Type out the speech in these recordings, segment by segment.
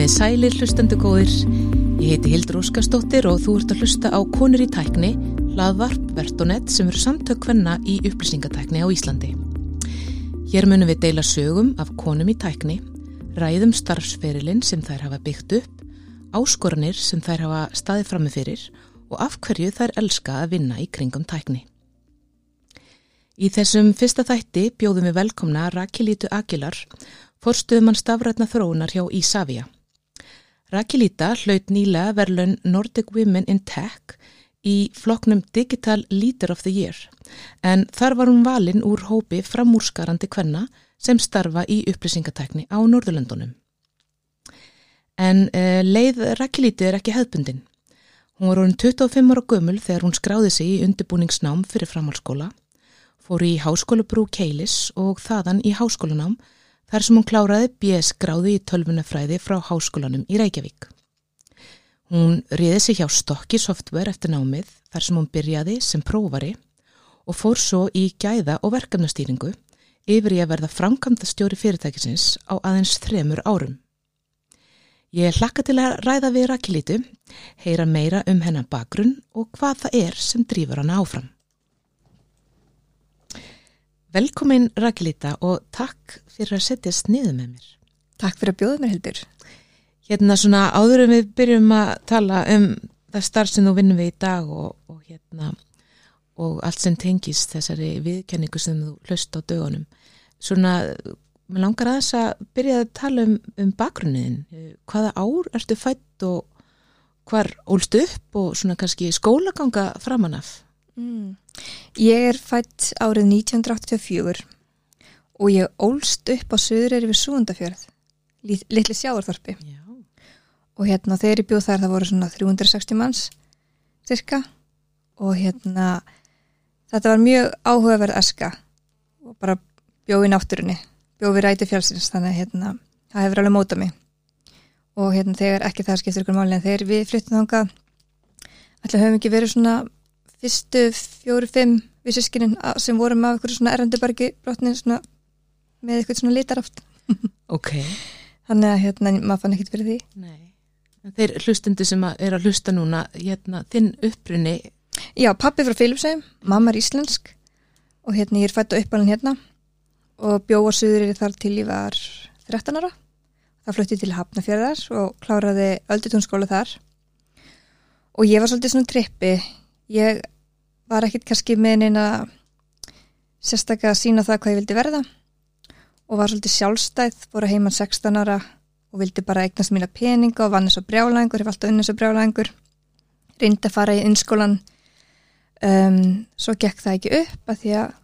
Komið sælir hlustendu góðir. Ég heiti Hildur Óskarsdóttir og þú ert að hlusta á Konur í tækni, hlaðvarp, vertonett sem eru samtök hvenna í upplýsingatækni á Íslandi. Hér munum við deila sögum af konum í tækni, ræðum starfsferilinn sem þær hafa byggt upp, áskoranir sem þær hafa staðið frammi fyrir og af hverju þær elska að vinna í kringum tækni. Í þessum fyrsta þætti bjóðum við velkomna Rakilítu Agilar, forstuðumann stafrætna þróunar hjá Ísafja. Rakilíta hlaut nýlega verðlun Nordic Women in Tech í floknum Digital Leader of the Year en þar var hún valinn úr hópi framúrskarandi kvenna sem starfa í upplýsingatækni á Norðurlöndunum. En uh, leið Rakilíti er ekki hefðbundin. Hún var orðin 25 ára gömul þegar hún skráði sig í undirbúningsnám fyrir framhalskóla, fór í háskólabrú Keilis og þaðan í háskólanám þar sem hún kláraði BS gráði í tölvunafræði frá háskólanum í Reykjavík. Hún riði sig hjá Stokki Software eftir námið þar sem hún byrjaði sem prófari og fór svo í gæða og verkefnastýringu yfir í að verða framkvæmda stjóri fyrirtækisins á aðeins þremur árum. Ég hlakka til að ræða við Rakilítu, heyra meira um hennar bakgrunn og hvað það er sem drýfur hana áfram. Velkomin Rakilíta og takk fyrir að setjast niður með mér. Takk fyrir að bjóða mér heldur. Hérna svona áður en við byrjum að tala um það starf sem þú vinnum við í dag og, og hérna og allt sem tengist þessari viðkenningu sem þú hlust á dögunum. Svona, mér langar að þess að byrja að tala um, um bakgrunniðin. Hvaða ár ertu fætt og hvar ólst upp og svona kannski skólaganga framanaf? Mm. Ég er fætt árið 1984 og ég ólst upp á söður við Súndafjörð, litli sjáarþorpi. Já. Og hérna þegar ég bjóð þar það voru svona 360 manns cirka og hérna þetta var mjög áhugaverð aska og bara bjóð í náttúrunni, bjóð við ræti fjálsins þannig að hérna það hefur alveg mótað mig og hérna þegar ekki það skiptir ykkur máli en þegar við flyttum þánga ætla höfum ekki verið svona fyrstu fjóru-fimm við sískinin sem vorum af eitthvað svona errandubargi brotnin svona með eitthvað svona litaraft Ok. þannig að hérna maður fann ekkert fyrir því. Nei. Þeir hlustendu sem að er að hlusta núna, hérna, þinn upprunni, Já, pappi frá Filipsheim, mamma er íslensk og hérna ég er fætt á uppalinn hérna og bjóða suður þar til ég var 13 ára. Það flutti til Hafnafjörðar og kláraði öldutúnskóla þar. Og ég var svolítið svona trippi ég var ekkit kannski með neina sérstaklega að sína það hvað ég vildi verða og var svolítið sjálfstæð, voru heimann 16 ára og vildi bara eignast mína peninga og vann eins og brjálæðingur, hef alltaf unni eins og brjálæðingur. Reyndi að fara í innskólan um, svo gekk það ekki upp að því að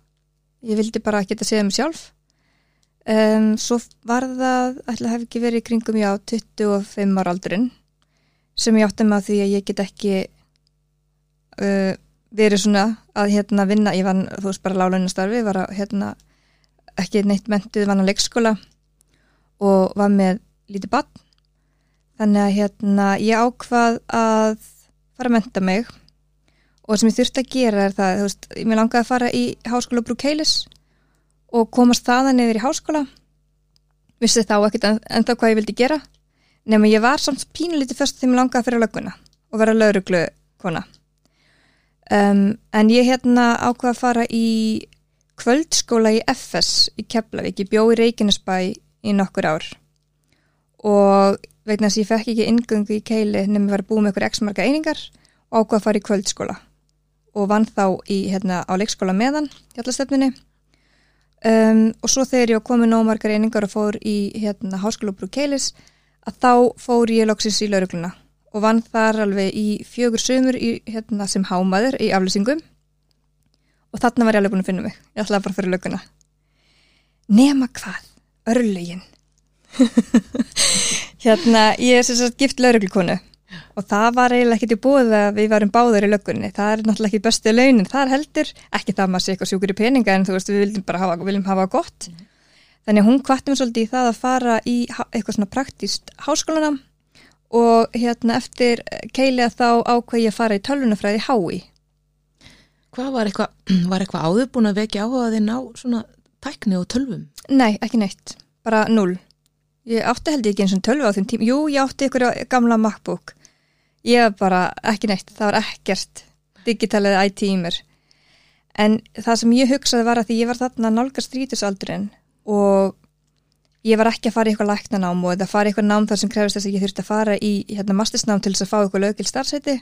ég vildi bara geta séð mig sjálf. Um, svo var það ætla að hef ekki verið í kringum já 25 ára aldurinn sem ég átti með að því að ég get ekki uh, verið svona að hérna vinna, ég var þú veist bara lálunastarfi, var að hérna ekki neitt mentuð, vann á leikskóla og var með lítið bann þannig að hérna ég ákvað að fara að menta mig og sem ég þurfti að gera er það, þú veist, mér langaði að fara í háskóla Brúkeilis og komast þaðan yfir í háskóla. Vissi þá ekkert en, ennþá hvað ég vildi gera nema ég var samt pínulítið fyrst þegar ég langaði að fyrir lögguna og vera lauruglu kona um, en ég hérna ákvaði að fara í kvöldskóla í FS í Keflavík, ég bjó í Reykjanesbæ í nokkur ár. Og vegna þess að ég fekk ekki ingöngu í keili nefnum að vera búið með ykkur x marga einingar og ákvað að fara í kvöldskóla. Og vann þá í, hérna, á leikskóla meðan hjálpastefnunni um, og svo þegar ég komið nóg margar einingar og fór í hérna, háskóla brú keilis að þá fór ég loksins í laurugluna og vann þar alveg í fjögur sömur í, hérna, sem hámaður í aflýsingum. Og þarna var ég alveg búin að finna mig. Ég ætlaði bara fyrir löguna nema hvað, örlögin. Hérna, ég er sem sagt gift lauruglukonu og það var eiginlega ekkert í búið að við varum báður í löggunni, það er náttúrulega ekki bestu launin, það er heldur, ekki það maður sé eitthvað sjúkur í peninga en þú veist við viljum bara hafa, viljum hafa gott. Mm. þannig hún kvartum svolítið í það að fara í eitthvað svona praktíst háskólanam og hérna eftir keiliða þá ákveð ég að fara í tölvunafræði hái hvað var eitthvað, var eitthvað áður búin að vekja áhuga þinn á svona tækni og tölvum? Nei, ekki neitt, bara null. Ég átti held ég ekki eins og tölvu á þeim tím jú, ég átti ykkur gamla MacBook. Ég bara ekki neitt það var ekkert digitalið IT í mér. En það sem ég hugsaði var að því ég var þarna nálgast strítusaldurinn og ég var ekki að fara í eitthvað læknanám og eða fara í eitthvað nám þar sem krefist þess að ég þurfti að fara í hérna, mastisnám til þess að fá eitthvað lögil starfsæti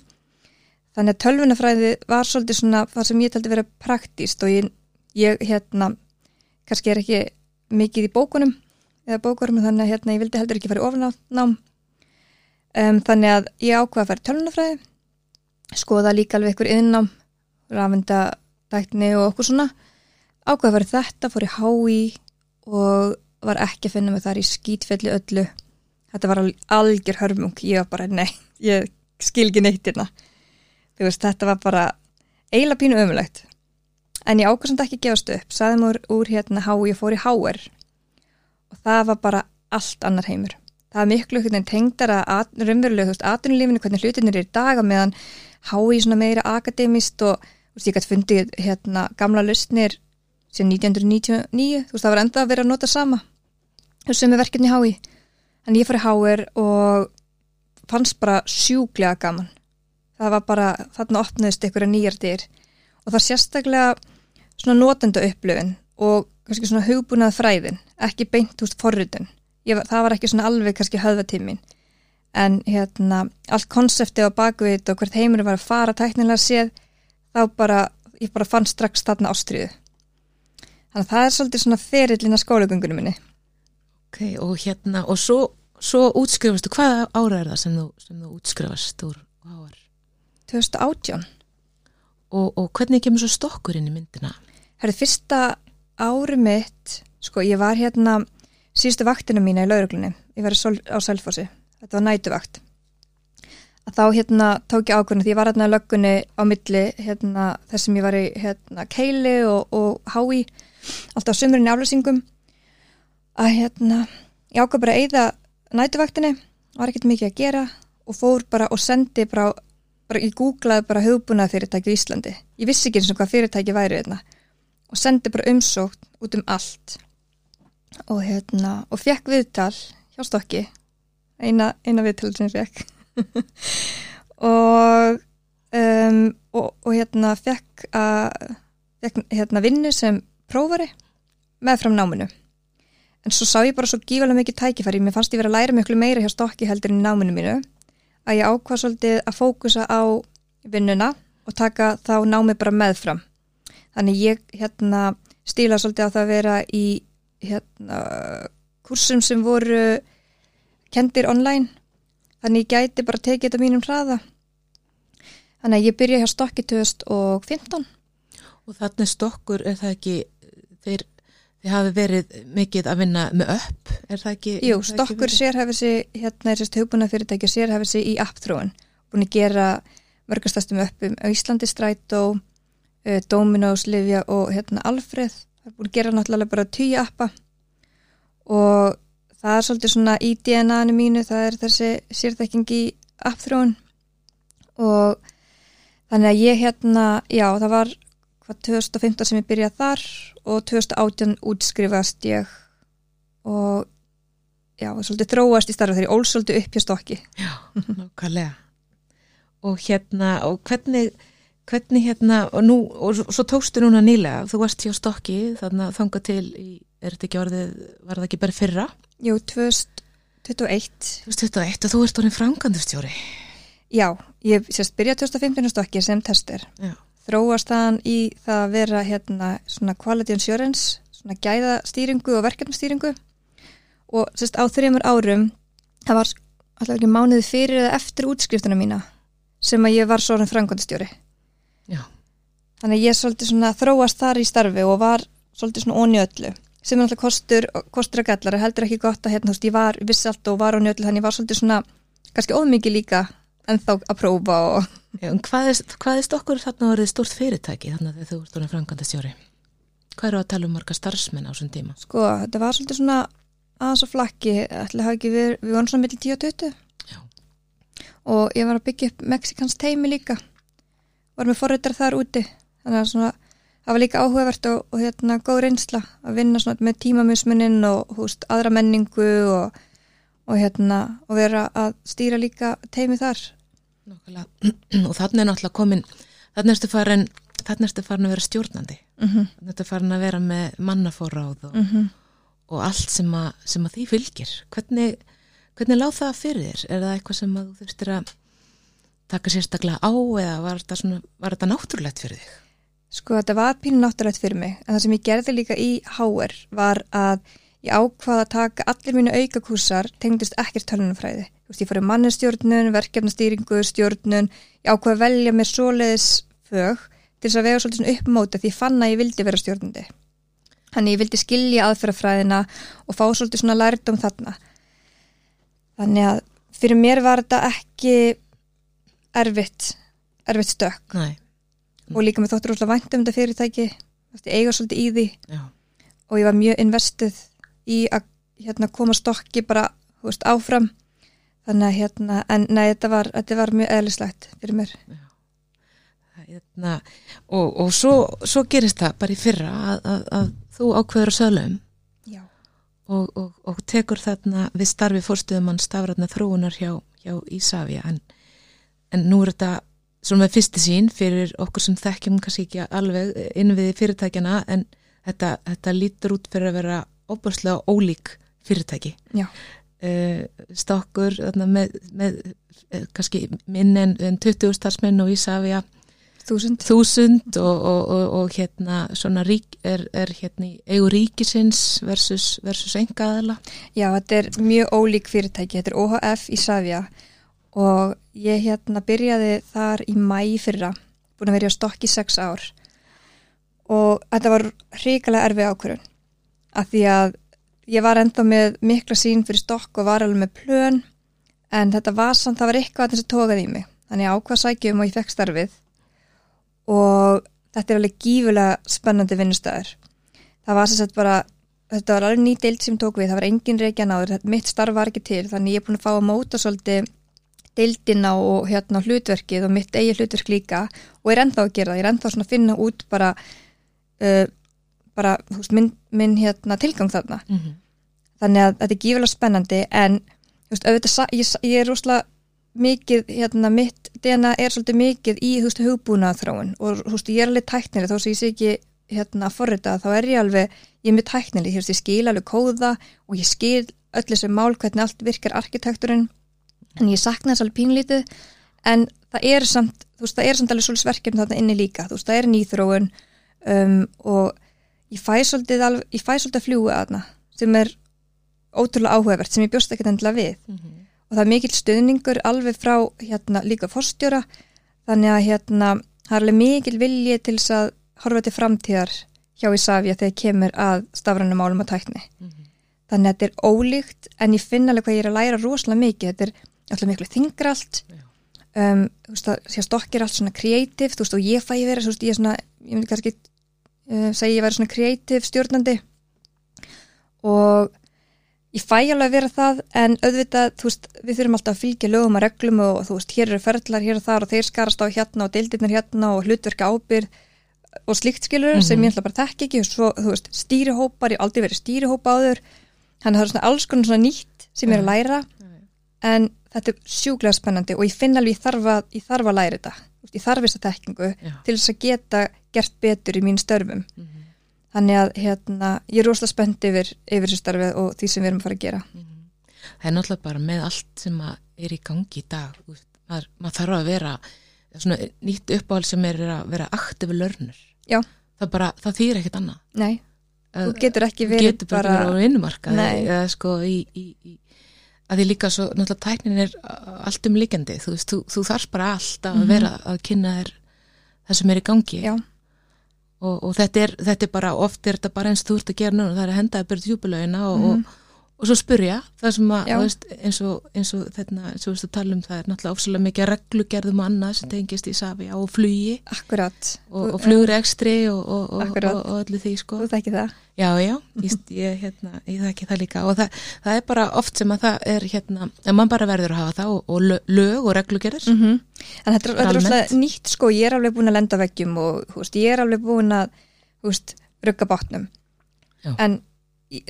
þannig að tölvunafræði var svolítið svona það sem ég taldi verið praktíst og ég, ég hérna kannski er ekki mikið í bókunum eða bókurum þannig að hérna ég vildi heldur ekki fara í ofnám. Um, þannig að ég ákvaði að fara í tölvunafræði skoða líka alveg ykkur innám rafendadækni og okkur svona. Ákvaði að fara þetta, fór í hái og var ekki að finna mig þar í skýtfelli öllu. Þetta var algjör hörmung. Ég var bara, nei, ég skil ekki neitt hérna. Veist, þetta var bara eiginlega pínu ömulegt en ég ákvæmst ekki gefast upp. Saði mér úr hérna há ég fór í háer og það var bara allt annar heimur. Það er miklu hvernig tengdara raunverulega, þú veist, aðunulífinu hvernig hlutinir er í daga meðan há ég svona meira akademist og þú veist, ég gæti fundið hérna gamla lustnir sem 1999, þú veist, það var enda að vera að nota sama sem er verkefni hái en ég fór í háer og fannst bara sjúglega gaman. Það var bara, þarna opnaðist ykkur að nýjar dyr. Og það sérstaklega svona notenda upplöfin og kannski svona hugbúnað fræðin ekki beint úr forrutun það var ekki svona alveg kannski höfðatímin en hérna allt konsepti á bakvið og hvert heimur var að fara tæknilega séð þá bara, ég bara fann strax þarna ástriðu þannig að það er svolítið svona ferillina skólagöngunum minni Ok, og hérna, og svo, svo útskrifastu, hvaða ára er það sem þú, sem þú útskrifast úr áar? 2018 og, og hvernig kemur svo stokkur inn í myndina? Herði, fyrsta ári mitt, sko, ég var hérna síðustu vaktinu mína í lauruglunni ég var á Selfossi, þetta var nætuvakt. Að þá hérna tók ég ákvörðinu því ég var hérna í löggunni á milli hérna þess sem ég var í hérna keili og, og hái alltaf sömurinn í aflýsingum að hérna ég ákvörð bara að eigða nætuvaktinni var ekkert mikið að gera og fór bara og sendi bara bara ég googlaði bara hugbúnað fyrirtæki í Íslandi. Ég vissi ekki eins og hvað fyrirtæki væri hérna. Og sendi bara umsókt út um allt. Og hérna og fekk viðtal hjá stokki. Eina, eina viðtal sem ég fekk og, um, og og hérna fekk að hérna vinnu sem prófari með fram náminu en svo sá ég bara svo gífalega mikið tækifæri mér fannst ég verið að læra mjög meira hjá stokki heldur en í náminu mínu að ég ákvað svolítið að fókusa á vinnuna og taka þá námi bara meðfram. Þannig ég hérna stíla svolítið á það að vera í hérna kursum sem voru kendir online. Þannig ég gæti bara tekið þetta mínum hraða. Þannig að ég byrja hjá Stokki 2015. Og þannig Stokkur er það ekki, þeir, þeir hafi verið mikið að vinna með upp, er það ekki? Jú, Stokkur sérhæfið sér, hérna er sérst hugbúna fyrirtæki sérhæfið sér í appþróun. Búin að gera mörgastæstum uppum á Íslandi Strætó, uh, Dominos, Livja og hérna Alfreð. Það er búin að gera náttúrulega bara tíu appa og það er svolítið svona í DNA-inu mínu, það er þessi sérþekking í appþróun og þannig að ég hérna, já það var hvað 2015 sem ég byrjaði þar og 2018 útskrifast ég og já, svolítið þróast í starfa þegar ég ól svolítið upp hjá stokki. Já, nákvæmlega. Og hérna, og hvernig hvernig hérna, og nú og svo tókstu núna nýlega, þú varst hjá stokki þannig að þanga til í, er þetta ekki orðið, var það ekki bara fyrra? Jú, 2021 2021 og þú ert orðin frangandustjóri Já, ég sérst byrjaði 2015 stokki sem tester. Já þróast þann í það að vera hérna svona quality insurance, svona gæðastýringu og verkefnastýringu. Og sérst á þreymur árum það var alltaf ekki mánuði fyrir eða eftir útskriftunum mína sem að ég var svona frangondistjóri Já. þannig að ég svolítið svona þróast þar í starfi og var svolítið svona óni öllu. Sem er alltaf kostur, kostur að gallar heldur ekki gott að hérna, þú veist, ég var viss allt og var óni öllu þannig ég var svolítið svona kannski ómikið líka en þá að prófa og Já, hvað er, hvað er stokkur þarna orðið stórt fyrirtæki þannig að þú ert orðin frangandastjóri hvað eru að tala um marga starfsmenn á þessum tíma? Sko, þetta var svolítið svona aðeins og flakki, ætla hafa ekki við við vorum svona millir 10 og 20 Já. og ég var að byggja upp Mexikans teimi líka var með forreitar þar úti þannig að svona, það var líka áhugavert og, og hérna góð reynsla að vinna svona með tímamismuninn og húst aðra menningu og og hérna og vera að stýra líka teimi þar. og þannig er náttúrulega komin þannig erstu farin þannig erstu farin að vera stjórnandi. Mm -hmm. þannig erstu farin að vera með mannafóráð og, Mm og allt sem að, sem að því fylgir. Hvernig, hvernig láð það fyrir þér? Er það eitthvað sem að þú þurftir að taka sérstaklega á eða var þetta, svona, var þetta náttúrulegt fyrir þig? Sko þetta var pínu náttúrulegt fyrir mig. En það sem ég gerði líka í HR var að ég ákvaða að taka allir mínu aukakúsar tengdist ekkert tölunumfræði Þú veist, ég fór í mannestjórnun, verkefnastýringu, stjórnun. Ég ákvaða að velja mér svoleiðis fög til þess að vega svolítið svona uppmóta því ég fann að ég vildi vera stjórnandi. Þannig ég vildi skilja aðferðafræðina og fá svolítið svona lærdom þarna. Þannig að fyrir mér var þetta ekki erfitt erfitt stök. Nei, og líka með þóttur úrslega vænt um þetta fyrirtæki. Þú veist, ég eiga svolítið í því. Já, og ég var mjög investuð í að hérna, koma stokki bara veist, áfram. Þannig að hérna, en nei, þetta var, þetta var mjög eðlislegt fyrir mér. Hérna, og, og svo, svo gerist það bara í fyrra að, að, að þú ákveður að söglaum Já. og, og, og tekur þarna við starfi fórstuðumann stafrætna þróunar hjá, hjá Ísafja en, en nú er þetta svona með fyrsti sín fyrir okkur sem þekkjum kannski ekki alveg inn við fyrirtækjana en þetta, þetta lítur út fyrir að vera óbúrslega ólík fyrirtæki. Já. uh, stokkur þarna, með, með uh, kannski minn en, en 20 starfsmenn og Ísafja þúsund. Og, og, og, og hérna svona rík, er, er hérna í eigu ríkisins versus, versus engaðala Já, þetta er mjög ólík fyrirtæki. Þetta er OHF í Savja og ég hérna byrjaði þar í mæ í fyrra búin að vera á stokki í sex ár. Og þetta var hrikalega erfið ákvörun af því að ég var enda með mikla sín fyrir stokk og var alveg með plön en þetta var samt, það var eitthvað sem tókaði í mig. Þannig ég ákvað sækjum og ég fekk starfið. Og þetta er alveg gífulega spennandi vinnustæður það var sagt bara þetta var alveg ný deild sem tók við, það var engin reykja náður, mitt starf var ekki til. Þannig ég er búin að fá að móta svolítið deildina og hérna hlutverkið og mitt eigi hlutverk líka og er ennþá að gera það, ég er ennþá að finna út bara uh, bara húst, minn, minn hérna tilgang þarna. Mm -hmm. þannig að þetta er gífulega spennandi en húst, auðvitað, ég, ég er rosalega mikið, hérna, mitt DNA er svolítið mikið í, þú veist, hugbúnað þráin og, þú veist, ég er alveg tæknileg þó sem ég sé ekki, hérna, að forrita þá er ég alveg, ég er mjög tæknileg, veist, ég skil alveg kóða og ég skil öll þessu mál, hvernig allt virkar arkitekturinn, en ég sakna þess alveg pínlítið, en það er samt, þú veist, það er samt alveg svolítið verkefni þarna inni líka, þú veist, það er nýþróun um, og ég fæ svolítið svolítið að fljúa þarna, sem er ótrúlega áhugavert, sem ég bjóst ekkert endilega við. Mm -hmm. og það er mikill stöðningur alveg frá hérna líka forstjóra þannig að hérna það er alveg mikill vilji til þess að horfa til framtíðar hjá Ísafja þegar kemur að stafrænum málum og tækni. Mm -hmm. þannig að þetta er ólíkt en ég finn alveg hvað ég er að læra rosalega mikið. Þetta er alltaf miklu þingra allt um, þú veist að því að stokk er allt svona veist og ég fæ veist ég er svona, ég myndi kannski uh, segja ég væri svona kreatív stjórnandi. Og ég fæ alveg að vera það en auðvitað, þú veist, við þurfum alltaf að fylgja lögum og reglum og þú veist, hér eru ferðlar hér og þar og þeir skarast á hérna og deildirnir hérna og hlutverka ábyrð og slíkt skilur sem ég ætla bara að þekka ekki. Og svo, þú veist, stýrihópar, ég aldrei verið stýrihópa þannig að það er svona alls konar svona nýtt sem ég er að læra. En þetta er sjúklega spennandi og ég finn alveg ég þarf að, ég þarf að læra þetta ég þarf þess að tekkingu Já. til þess að geta gert betur í mín störfum Mm -hmm. þannig að hérna, ég er rosalega spennt yfir, yfir þessu starfið og því sem við erum að fara að gera Það er náttúrulega bara með allt sem er í gangi í dag maður, maður þarf að vera svona nýtt uppáhald sem er að vera aktifu lörnur Já. það, bara, það þýr ekkert annað Nei, þú getur ekki verið getur bara, bara á vinnumarkaði Nei. eða sko í, í, í að því líka svo, náttúrulega tæknin er allt um líkandi, þú veist, þú, þú þarf bara alltaf að vera að kynna þér það sem er í gangi. Og, og þetta, er, þetta er bara, oft er þetta bara eins þú ert að gera núna, það er að henda að byrja djúbulögina og, og, og svo spurja það sem að, þú veist, eins og, eins og þetta, eins og að tala um það er náttúrulega ofsalega mikið reglugerðum og annað sem tengist í safi á flugi akkurat. og, Þú- og flugrekstri og, og, og, Akkurat. og, og öllu því sko. Þú þekki það. Já, já, ég, ég, hérna, ég þekki það líka. Og það, það er bara oft sem að það er hérna, að mann bara verður að hafa það og, og lö- lög og reglugerðir. Mm -hmm. En þetta er, rosalega nýtt sko, ég er alveg búin að lenda veggjum og þú veist, ég er alveg búin að þú rugga bátnum. Já. en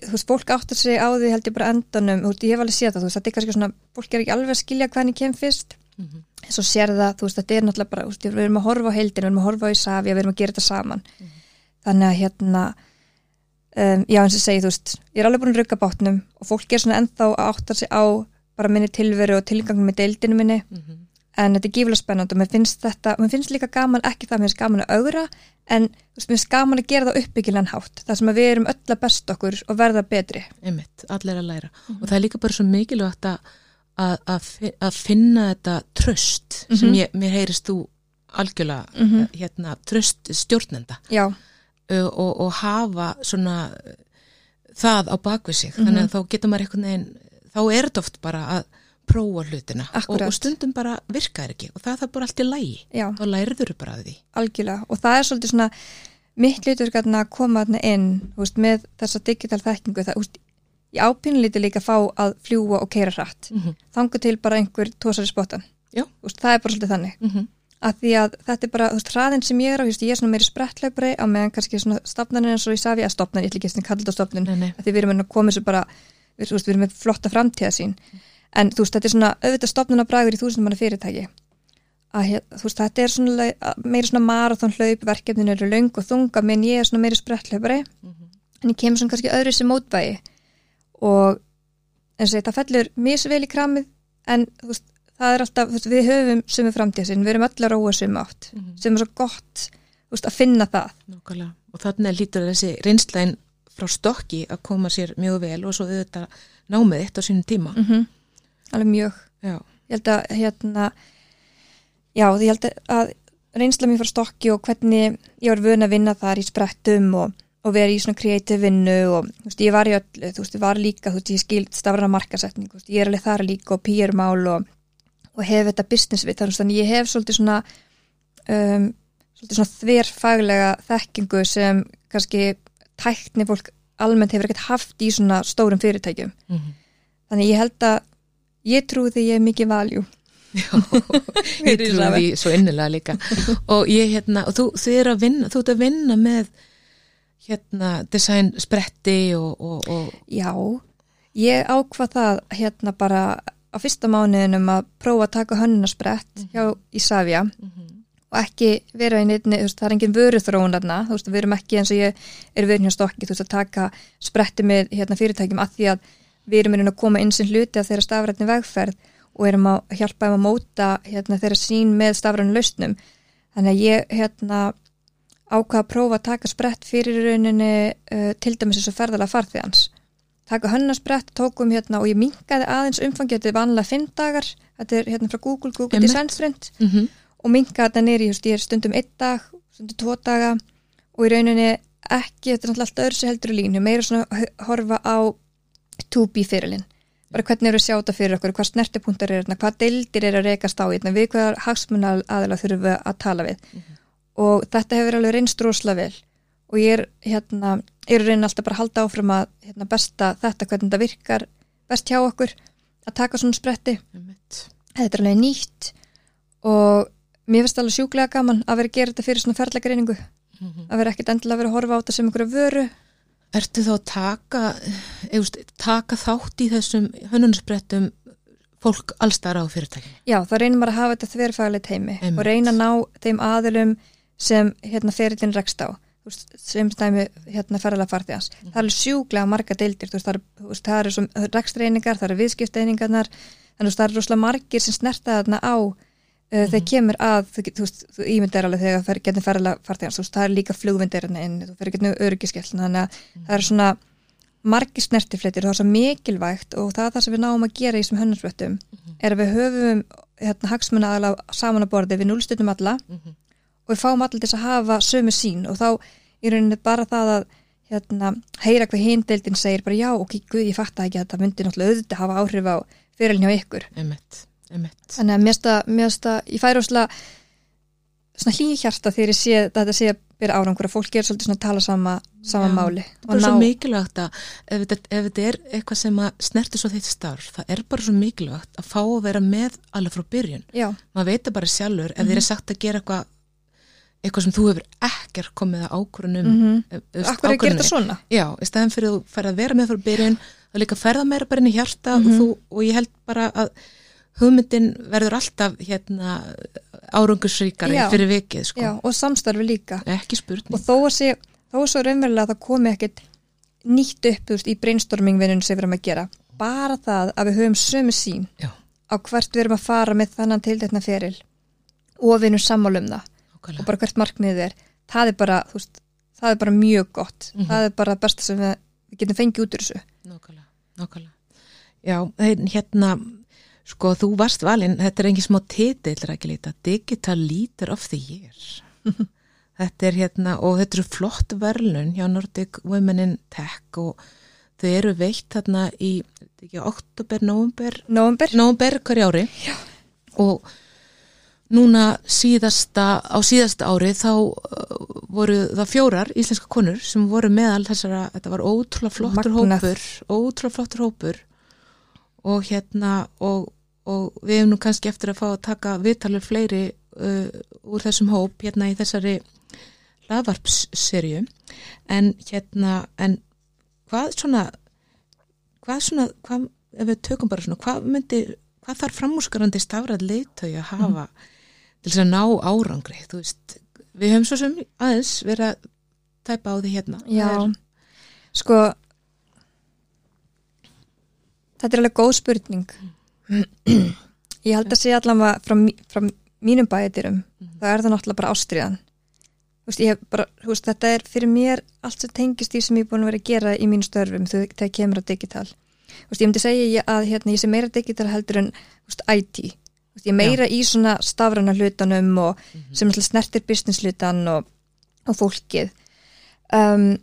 þú veist, fólk áttar sig á því held ég bara endanum, þú veist, ég hef alveg séð það, þú veist, þetta er kannski svona, fólk er ekki alveg að skilja hvernig kem fyrst, Mhm. en svo sér það, þú veist, þetta er náttúrulega bara, veist, við erum að horfa á heildin, við erum að horfa á í Savia, við erum að gera þetta saman, þannig að hérna, um, já eins og segi, þú veist, ég er alveg búin að rugga bátnum og fólk er svona ennþá að áttar sig á bara minni tilveru og tilgangun með deildinu minni, Mhm. En þetta er gífulega spennandi og mér finnst þetta, mér finnst líka gaman ekki það, mér finnst gaman að augra en mér finnst gaman að gera það uppbyggilegan hátt þar sem við erum öll að besta okkur og verða betri einmitt, allir að læra og það er líka bara svo mikilvægt að, að, að, fi- að finna þetta tröst sem Mhm. ég, mér heyrist þú algjörlega Mhm. hérna, tröst stjórnenda uh, og, og hafa svona uh, það á bakvið sig Mhm. þannig að þá getur maður veginn þá er þetta oft bara að prófa hlutina og, og stundum bara virkar ekki og það er bara allt í lægi já, þá læriður bara að því. Algjörlega. Og það er svolítið svona mitt litur að koma inn veist, með þessa digital þekkingu það, veist, ég ápínlítið líka að fá að fljúa og keira hratt. Mm -hmm. þangu til bara einhver tósar í spottan. Já. Þú veist, það er bara svolítið þannig. Að því að þetta er bara, hraðin sem ég er á ég er svona meiri sprettlaupari á meðan kannski svona stopnarnir eins og ég safi að stopnar, ég því við erum að koma þessu bara við, þú veist, við erum með flotta framtíða sín en þú veist, þetta er svona auðvitað stopnun að bragur í þúsundum manna fyrirtæki að þú veist, þetta er svona meiri svona marathon hlaup, verkefnin eru löng og þunga, menn ég er svona meiri sprettlaupari Mhm. en ég kemur svona kannski öðru sem mótvægi og eins og þetta fellur misvel í kramið en þú veist, það er alltaf, veist, við höfum sumu framtíðasinn, við erum öll að róa sumu átt Mhm. sem er svo gott veist, að finna það Nákvæmlega. Og þannig lítur þessi reynslæn frá stokki að koma sér mjög vel og svo auðvitað námið eitt á sínum tíma. -hmm. Alveg mjög Já. ég held að hérna já, ég held að reynsla mér frá stokki og hvernig ég var vön að vinna þar í sprettum og, og vera í svona kreatív vinnu og þú veist, ég var í öllu, þú veist, ég var líka þú veist, ég skild stafrana markasetning, þú veist, ég er alveg þar líka og PR-mál og, og hef þetta business við, þannig að ég hef svolítið svona um, svolítið svona þverfaglega þekkingu sem kannski tækni fólk almennt hefur ekkert haft í svona stórum fyrirtækjum Mm -hmm. þannig ég held að ég því ég mikið valjú Já, ég Ísrafi. því svo innilega líka. Og ég hérna, og þú, þú er að vinna þú ert að vinna með hérna design spretti og, og, og Já, ég ákvað það hérna bara á fyrsta mánuðinum að prófa að taka hönnunasprett hjá Ísafja og ekki vera í neittni, þú veist, það er engin vöruþróun þarna, þú veist, við erum ekki eins og ég er vörin hjá stokki, þú veist, að taka spretti með hérna fyrirtækjum að því að við erum einhvern að koma inn sem hluti af þeirra stafrætni vegferð og erum að hjálpa þeim að móta hérna þeirra sín með stafrætni lausnum. Þannig að ég hérna ákvað að prófa að taka sprett fyrir rauninni uh, til dæmis eins og ferðalega farþegans. Taka hönnasprett, tókum hérna og ég minkaði aðeins umfangi, þetta er vanlega fimm dagar. Þetta er hérna frá Google, Google. Design Sprint. Mm -hmm. og minkaði þetta nýri, ég er stundum einn dag stundum tvo daga. Og í rauninni ekki, þetta er náttúrulega allt öðru sér heldur í línu, meira svona horfa á 2B fyrirlin. Bara hvernig eru að sjá þetta fyrir okkur, hvað snertipunktar er hérna, hvað deildir er að rekast á hérna, við hvað hagsmuna aðeila þurfum við að tala við? Og þetta hefur alveg reynst rosalega vel. Og ég er hérna, ég er reyna alltaf bara að halda áfram að hérna, besta þetta hvernig þetta virkar best hjá okkur að taka svona spretti. Þetta er alveg nýtt. Og mér finnst alveg sjúklega gaman að vera að gera þetta fyrir svona ferðlegreiningu að vera ekkit endilega að vera að horfa á þetta sem einhverju vöru Ertu þá að taka eðust, taka þátt í þessum hönnunarsprettum fólk allstæðar á fyrirtækinu? já, þá reynir maður að hafa þetta þverfaglega teimi Einmitt. og reyna að ná þeim aðilum sem hérna ferillin rekst á. Sem stæmi hérna ferðalega farþegans það er alveg sjúklega marga deildir. Veist, það eru, eru rekstreiningar, það eru viðskipteiningarnar. Þannig að það eru rosalega margir sem snerta þarna á uh, þegar kemur að þú, veist, þú ímyndar alveg þegar fer, getur ferðalega farþegans, þú veist, það er líka flugvindir hérna inn, þú fer getur öryggiskell þannig að það eru svona margir snertifleitir og það er svo mikilvægt og það er það sem við náum að gera í þessum hönnusvöttum er að við höfum hérna, hagsmuna aðalega saman að borði við núlstundum alla og við fáum allir þess að hafa sömu sín og þá í rauninni bara það að hérna, heyra hvað hindeildin segir bara já, ok, guð, ég fatt ekki að þetta myndi náttúrulega auðvitað hafa áhrif á fyrirlin hjá ykkur. Emmett. Þannig að mér finnst að- ég færi óslega svona hlýja hjarta þegar ég sé þetta sé að byrja árangur að fólk er svolítið svona að tala sama, sama Já, máli Það er svo mikilvægt að ef þetta, ef þetta er eitthvað sem að snerti svo þitt starf, það er bara svo mikilvægt að fá að vera með alveg frá byrjun. já, Maður veit það bara sjálfur, ef Mhm. þér er sagt að gera eitthvað eitthvað sem þú hefur ekkert komið að ákvörunum mm mm -hmm. Akkur er að gera þetta svona? Já, í staðan fyrir að þú færð að vera með fyrir byrjun og líka ferða meira bara inn í hjarta Mhm. og, þú, og ég held bara að hugmyndin verður alltaf hérna árangusríkari Já. fyrir vikið sko. Já, og samstarfi líka ekki spurning og þó að sé, þó að svo raunverulega að það komi ekkit nýtt upp veist, í brainstorming-vinnunum sem við erum að gera bara það að við höfum sömu sín Já. á hvert við erum að fara með þannan tildetna feril og við erum sammála um það og Nákvæmlega. bara hvert markmiðið er það er bara, veist, það er bara mjög gott Mhm. það er bara besta sem við, við getum fengið út úr þessu Nákvæmlega. Já, hérna, sko, þú varst valinn, þetta er engin smá titill, ekki líta, Digital Leader of the Year. þetta er hérna, og þetta eru flott verðlun hjá Nordic Women in Tech og þau eru veitt þarna í, ekki, oktober, november, Nóvember, november hverja ári. Já. Og núna síðasta, á síðasta ári þá uh, voru það fjórar íslenska konur sem voru meðal þessara, þetta var ótrúlega flottur Magnað. hópur, ótrúlega flottur hópur og hérna og, og við hefum nú kannski eftir að fá að taka viðtalur fleiri uh, úr þessum hóp hérna í þessari laðvarpsserju en hérna en hvað svona hvað svona, hvað, ef við tökum bara svona, hvað myndi, hvað þarf framúskarandi stafrað leiðtögi að hafa til þess að ná árangri, þú veist við höfum svo sem aðeins verið að tæpa á því hérna. Já. Er- sko þetta er alveg góð spurning. Ég held að sé allavega frá, frá mínum bæðirum það er það náttúrulega bara ástriðan veist, ég bara, veist, þetta er fyrir mér allt sem tengist því sem ég er búin að vera að gera í mínu störfum þegar þegar kemur að digital. Veist, ég myndi segja ég að hérna, ég sé meira digital heldur en IT ég meira í svona stafrana hlutanum og sem náttúrulega snertir business hlutan og, og fólkið. Um,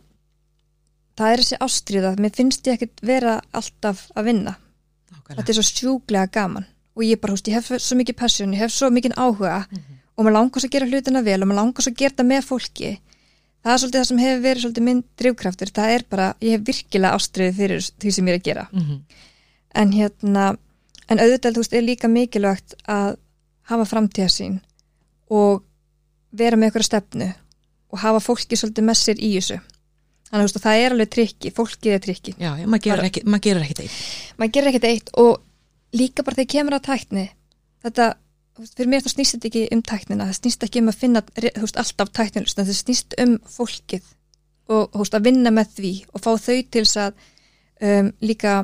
það er þessi ástriða mér finnst ég ekkert vera alltaf að vinna. Nákvæmlega. þetta er svo sjúglega gaman. Og ég bara, veist, ég hef svo mikið passion, ég hef svo mikið áhuga og maður langast að gera hlutina vel og maður langast að gera þetta með fólki. Það er svolítið það sem hefur verið svolítið minn drivkraftur, það er bara, ég hef virkilega ástriðið fyrir því sem ég er að gera. Mhm. en hérna en auðvitað, veist, er líka mikilvægt að hafa framtíðasín og vera með þannig að það er alveg trikki, fólkið er trikki. Já, já, maður gerir gerir ekki þeim maður gerir ekkert eitt og líka bara þegar kemur að tækni þetta, fyrir mér þá snýst þetta ekki um tæknina, það snýst ekki um að finna veist, alltaf tæknilust, það snýst um fólkið og veist, að vinna með því og fá þau til þess að um, líka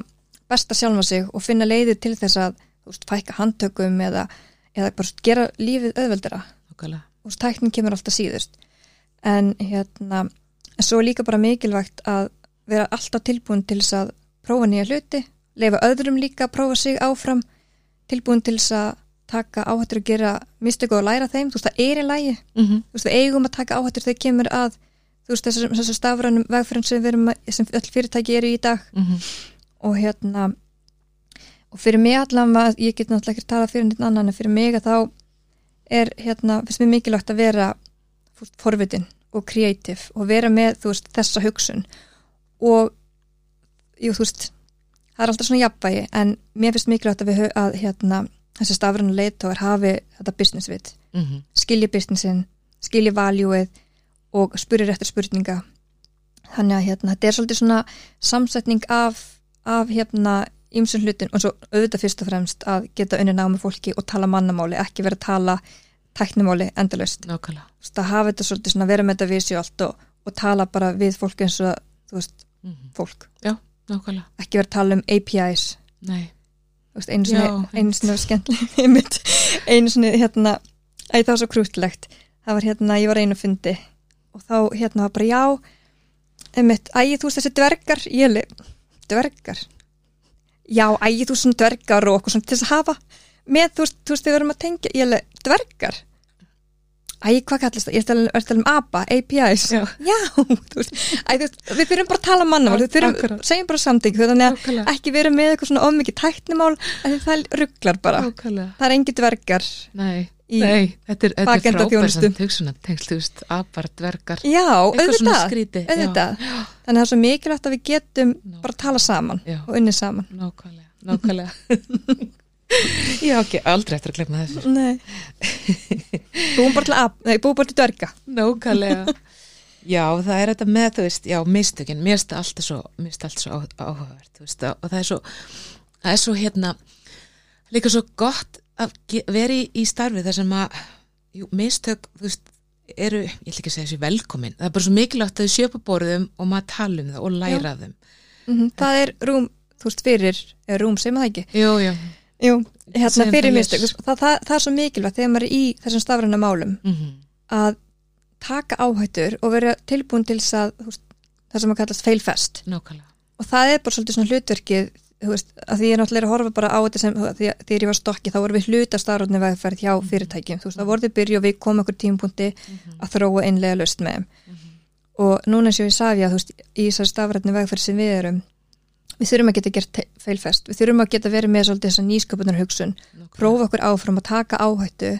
besta sjálfa sig og finna leiðir til þess að veist, fækka handtökum eða, eða bara gera lífið og tæknin kemur alltaf síðust. En hérna en svo er líka bara mikilvægt að vera alltaf tilbúin til þess að prófa nýja hluti, leifa öðrum líka að prófa sig áfram, tilbúin til þess að taka áhættur og gera mistöku og læra þeim, þú veist það er í lægi Mhm. þú veist við eigum að taka áhættur þegar kemur að þú veist þessar, þessar stafrænum vegfyrir sem, að- sem öll fyrirtæki eru í dag Mhm. og hérna og fyrir mig allavega, ég get náttúrulega ekki að tala fyrir neitt annan en fyrir mig að þá er hérna, finnst mér mikilvægt að vera forvitin og kreatív og vera með, veist, þessa hugsun. Og jú, veist, það er alltaf svona jafnvægi en mér finnst mikilvægt að við að hérna, þessi stafræna leitóar hafi þetta business við, Mhm. skilji businessin skilji valjúið og spyrir eftir spurninga. Þannig að hérna, þetta er svolítið svona samsetning af, af hérna ýmsum hlutin og svo auðvitað fyrst og fremst að geta unni námi fólki og tala mannamáli, ekki vera að tala Þú veist, að hafa þetta svolítið svona vera með þetta visjólt og, og tala bara við fólk eins og þú veist, Mhm. fólk. Nákvæmlega. ekki vera að tala um APIs Nei. Veist, einu Já, sinni, einu sinni hérna æ, það var svo krútlegt það var hérna, ég var einu fundi og þá hérna var bara já einmitt, æ, þú veist þessi dvergar. Ég dvergar? Já, æ, þú veist svona dvergar og okkur svona til þess að hafa. Með, þú veist, þú veist, þið verum að tengja ég dvergar æ, hvað kallast það, ég er að tala- er að tala um APIs, Já. þú veist æ, þú veist, við þurfum bara að tala mannamál við þurfum, segjum bara samting þannig að ekki vera með eitthvað svona af því það rugglar bara Nákvæmlega. það er engi dvergar Nei. í Nei, þetta er, þetta er bakenda frábært þú veist, apar, dvergar, já, eitthvað svona skríti. auðvitað. þannig að það er svo mikilvægt að við getum bara að tala saman Já. og unni saman Já, nákvæmlega, nákvæmlega. Ég á ekki aldrei eftir að glemma þessu. Nei. búum bara til, ab- nei, búum bara til dörga Nákvæmlega. Já, það er þetta með, þú veist, já, mistökin. Mér finnst alltaf svo, mér finnst alltaf svo áhugavert, þú veist, og það er svo það er svo hérna líka svo gott að vera í, í starfi þar sem að jú, mistök, þú veist, eru ég ætla ekki að segja þessi velkomin, það er bara svo mikilvægt að þau sjöpa borðum og maður tala um það og læra af þeim. Mm það er rúm, þú veist, fyrir er rúm, maður það ekki. Jú, jú, Jú, hérna fyrir mistök. Les. það, það, það er svo mikilvægt þegar maður er í þessum stafræna málum mm að taka áhættur og vera tilbúin til þess að veist, það sem að kallast nákvæmlega. Og það er bara svolítið svona hlutverkið veist, að því ég er náttúrulega að horfa bara á þetta sem því þegar ég var stokki þá vorum við hluta stafræna vegferð hjá fyrirtækjum. Þú veist, það voruð byrju og við komum okkur tímpunkti að þróa einlega löst með þeim. Og núna og ég safi að í þessari stafræna vegferð sem við erum við þurfum að geta gert failfest við þurfum að geta verið með svolítið þessa nýsköpunar hugsun prófa okkur áfram að taka áhættu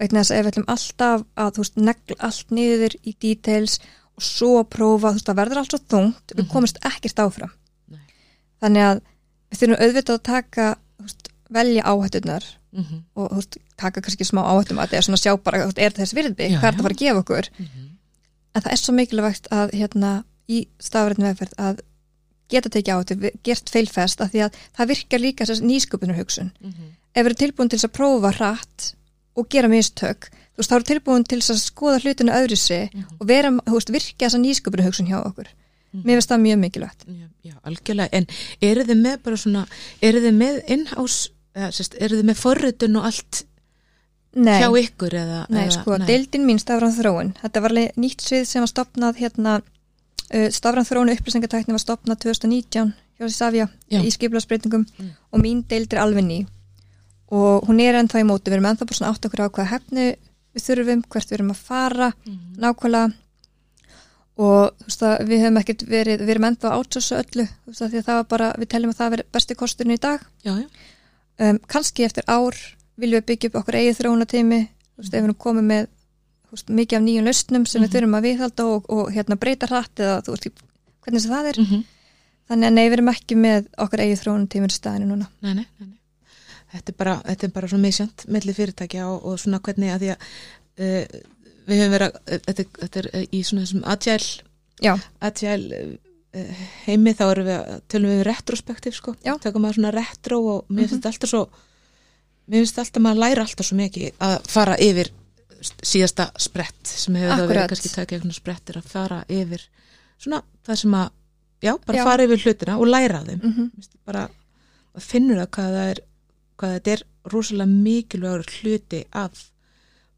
vegna þess að ef við ætlum alltaf að þú veist, negla allt niður í details og svo prófa, þú veist, það verður allt svo þungt við Mhm. komumst ekkert áfram. Nei. þannig að við þurfum auðvitað að taka þú veist, velja áhættunar mm -hmm. og þú veist, taka kannski smá áhættum að þetta er svona sjá bara, veist, er þess virði? Hvað er þetta að fara að gefa okkur? En það er svo mikilvægt að hérna í stafræðin vegferð að geta tekið áhættu, gert feilfest af því að það virkar líka þess nýsköpunar hugsun ef við erum tilbúin til þess að prófa hratt og gera mistök þú veist, þá erum tilbúin til þess að skoða hlutinu öðru sig og vera, þú veist, virka þessa nýsköpunu hugsun hjá okkur. Mér finnst það mjög mikilvægt. Já, já, algjörlega, en eru þið með bara svona, eru þið með sérst, eru þið með forritun og allt Nei, hjá ykkur eða? nei eða, sko, deildin mín stafran þróun, þetta var nýtt svið sem var stopnað hérna, stafran þróun og upplýsingatækni var stopnað 2019 hjá Safja í skiplasbreytingum Mm. og mín deild er alveg ný. Og hún er ennþá í móti, við erum ennþá bara svona átt okkur á hvaða hefnu við þurfum, hvert við erum að fara Mhm. nákvæmlega. Og þú veist að við hefum ekkert verið við erum ennþá að átsössu öllu þú veist að því að það var bara, við teljum að það veri besti kosturinn í dag. Já, já, um, kannski eftir ár viljum við byggja upp okkur eigið þróunatími þú veist, ef við erum komið með veist, mikið af nýjum lausnum sem Mhm. við þurfum að viðhalda og, og hérna breyta hratt eða þú veist, hvernig það er mm þannig að nei, við erum ekki með okkur eigið þróunatími í staðinu núna nei, nei, nei. Þetta er bara, þetta er bara svo misjönd melli fyrirtækja og, og svona hvernig að því að uh, við höfum verið að, þetta, þetta er uh, í svona þessum agile, agile uh, heimi þá erum við, að- tölum við retrospektiv sko, Já. Mhm. tökum maður svona retro og mér finnst alltaf svo mér finnst alltaf maður læra alltaf svo mikið að fara yfir síðasta sprett sem hefur það verið Akkurat. kannski takið eitthvað sprettir að fara yfir svona það sem að já, bara Já. fara yfir hlutina og læra þeim. Mm Vist, bara að finnur það hvað það er hvað þetta er rosalega mikilvægur hluti af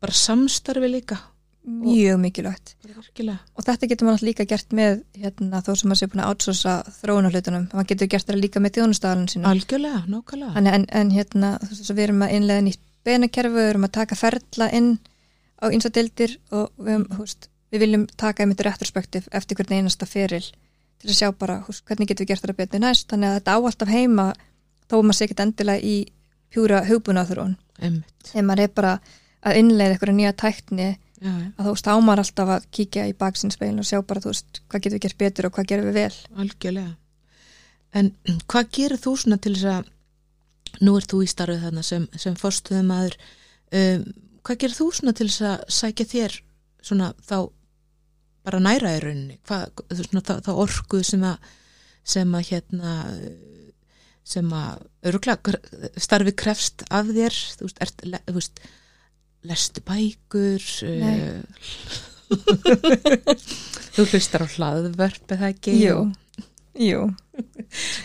bara samstarfi líka. Mjög mikilvægt. virkilega. Og þetta getur maður líka gert með hérna, þó sem maður sé búin að átsósa þróunarhlutunum. Maður getur gert það líka með þjónustafalinn sínum. Algjörlega, nákvæmlega. En, en hérna, þú veist, við erum að innlega nýtt beinakerfi, við erum að taka ferla inn á einsadildir og við, um, húst, við viljum taka einmitt retrospektiv eftir hvern einasta feril til að sjá bara húst, hvernig getum við gert þetta betur næst. Þannig að þetta á alltaf heima þó maður sé ekki endilega í pjúra hugbúnaþrún Einmitt. þegar maður er bara að innlega eitthvað nýja tækni já, já, að þú veist, ámar alltaf að kíkja í baksinspeilin og sjá bara, þú veist, hvað getum við gert betur og hvað gerum við vel. Algjörlega. En hvað gerir þú svona til þess að nú ert þú í starfið þarna sem, sem fórstuðum aður um, hvað gerir þú svona til þess að sækja þér svona þá bara næra í rauninni? Hvað, svona, þá, þá orku sem að sem að hérna sem að öruglega starfi krefst af þér? Þú veist, ert, le, þú veist lestu bækur uh, þú hlustar á hlaðvörp eða ekki? Jú, jú.